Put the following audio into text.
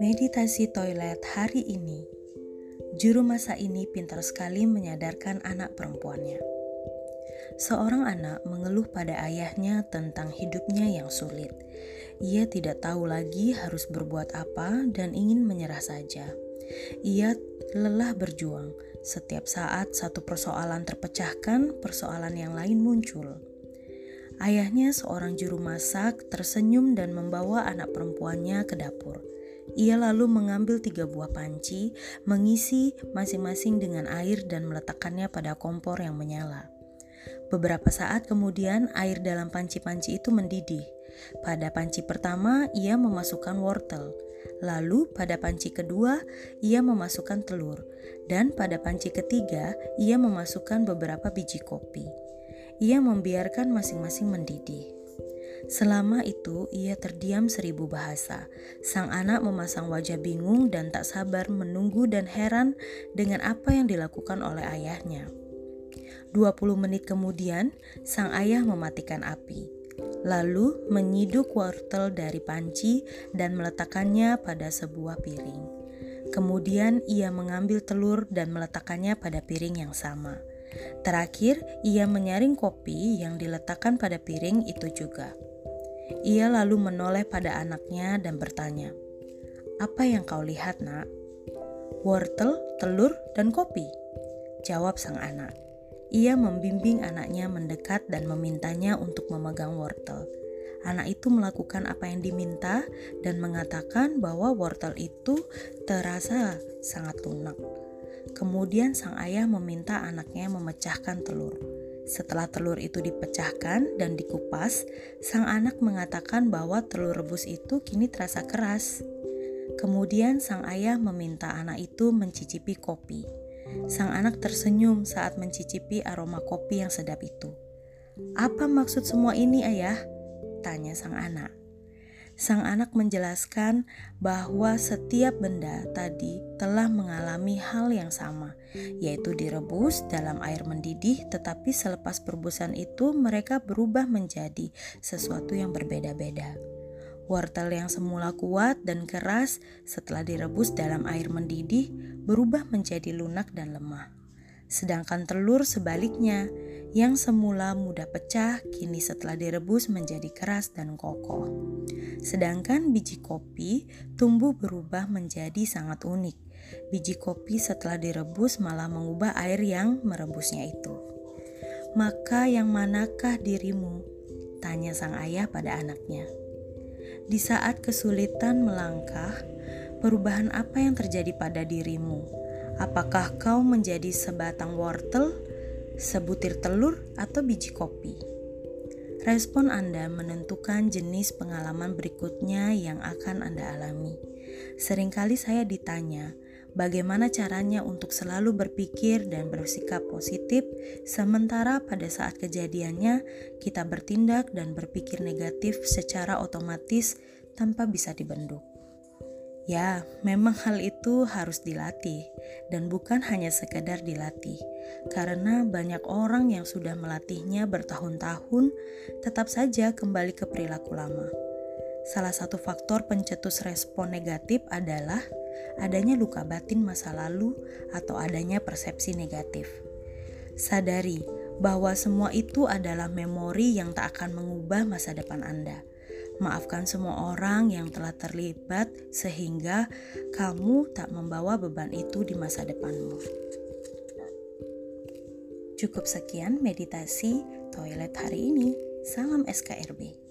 Meditasi toilet hari ini. Juru masa ini pintar sekali menyadarkan anak perempuannya. Seorang anak mengeluh pada ayahnya tentang hidupnya yang sulit. Ia tidak tahu lagi harus berbuat apa dan ingin menyerah saja. Ia lelah berjuang. Setiap saat satu persoalan terpecahkan, persoalan yang lain muncul. Ayahnya, seorang juru masak, tersenyum dan membawa anak perempuannya ke dapur. Ia lalu mengambil tiga buah panci, mengisi masing-masing dengan air dan meletakkannya pada kompor yang menyala. Beberapa saat kemudian air dalam panci-panci itu mendidih. Pada panci pertama ia memasukkan wortel, lalu pada panci kedua ia memasukkan telur, dan pada panci ketiga ia memasukkan beberapa biji kopi. Ia membiarkan masing-masing mendidih. Selama itu ia terdiam seribu bahasa. Sang anak memasang wajah bingung dan tak sabar menunggu dan heran dengan apa yang dilakukan oleh ayahnya. 20 menit kemudian, sang ayah mematikan api. Lalu menyiduk wortel dari panci dan meletakkannya pada sebuah piring. Kemudian ia mengambil telur dan meletakkannya pada piring yang sama. Terakhir, ia menyaring kopi yang diletakkan pada piring itu juga. Ia lalu menoleh pada anaknya dan bertanya, "Apa yang kau lihat, Nak?" "Wortel, telur, dan kopi," jawab sang anak. Ia membimbing anaknya mendekat dan memintanya untuk memegang wortel. Anak itu melakukan apa yang diminta dan mengatakan bahwa wortel itu terasa sangat lunak. Kemudian sang ayah meminta anaknya memecahkan telur. Setelah telur itu dipecahkan dan dikupas, sang anak mengatakan bahwa telur rebus itu kini terasa keras. Kemudian sang ayah meminta anak itu mencicipi kopi. Sang anak tersenyum saat mencicipi aroma kopi yang sedap itu. "Apa maksud semua ini, Ayah?" tanya sang anak. Sang anak menjelaskan bahwa setiap benda tadi telah mengalami hal yang sama, yaitu direbus dalam air mendidih, tetapi selepas perebusan itu mereka berubah menjadi sesuatu yang berbeda-beda. Wortel yang semula kuat dan keras setelah direbus dalam air mendidih berubah menjadi lunak dan lemah. Sedangkan telur sebaliknya yang semula mudah pecah kini setelah direbus menjadi keras dan kokoh. Sedangkan biji kopi tumbuh berubah menjadi sangat unik. Biji kopi setelah direbus malah mengubah air yang merebusnya itu. Maka yang manakah dirimu? Tanya sang ayah pada anaknya. Di saat kesulitan melangkah, perubahan apa yang terjadi pada dirimu? Apakah kau menjadi sebatang wortel sebutir telur, atau biji kopi. Respon Anda menentukan jenis pengalaman berikutnya yang akan Anda alami. Seringkali saya ditanya, bagaimana caranya untuk selalu berpikir dan bersikap positif, sementara pada saat kejadiannya kita bertindak dan berpikir negatif secara otomatis tanpa bisa dibendung. Ya, memang hal itu harus dilatih dan bukan hanya sekedar dilatih. Karena banyak orang yang sudah melatihnya bertahun-tahun tetap saja kembali ke perilaku lama. Salah satu faktor pencetus respon negatif adalah adanya luka batin masa lalu atau adanya persepsi negatif. Sadari bahwa semua itu adalah memori yang tak akan mengubah masa depan Anda Maafkan semua orang yang telah terlibat sehingga kamu tak membawa beban itu di masa depanmu. Cukup sekian meditasi toilet hari ini. Salam SKRB.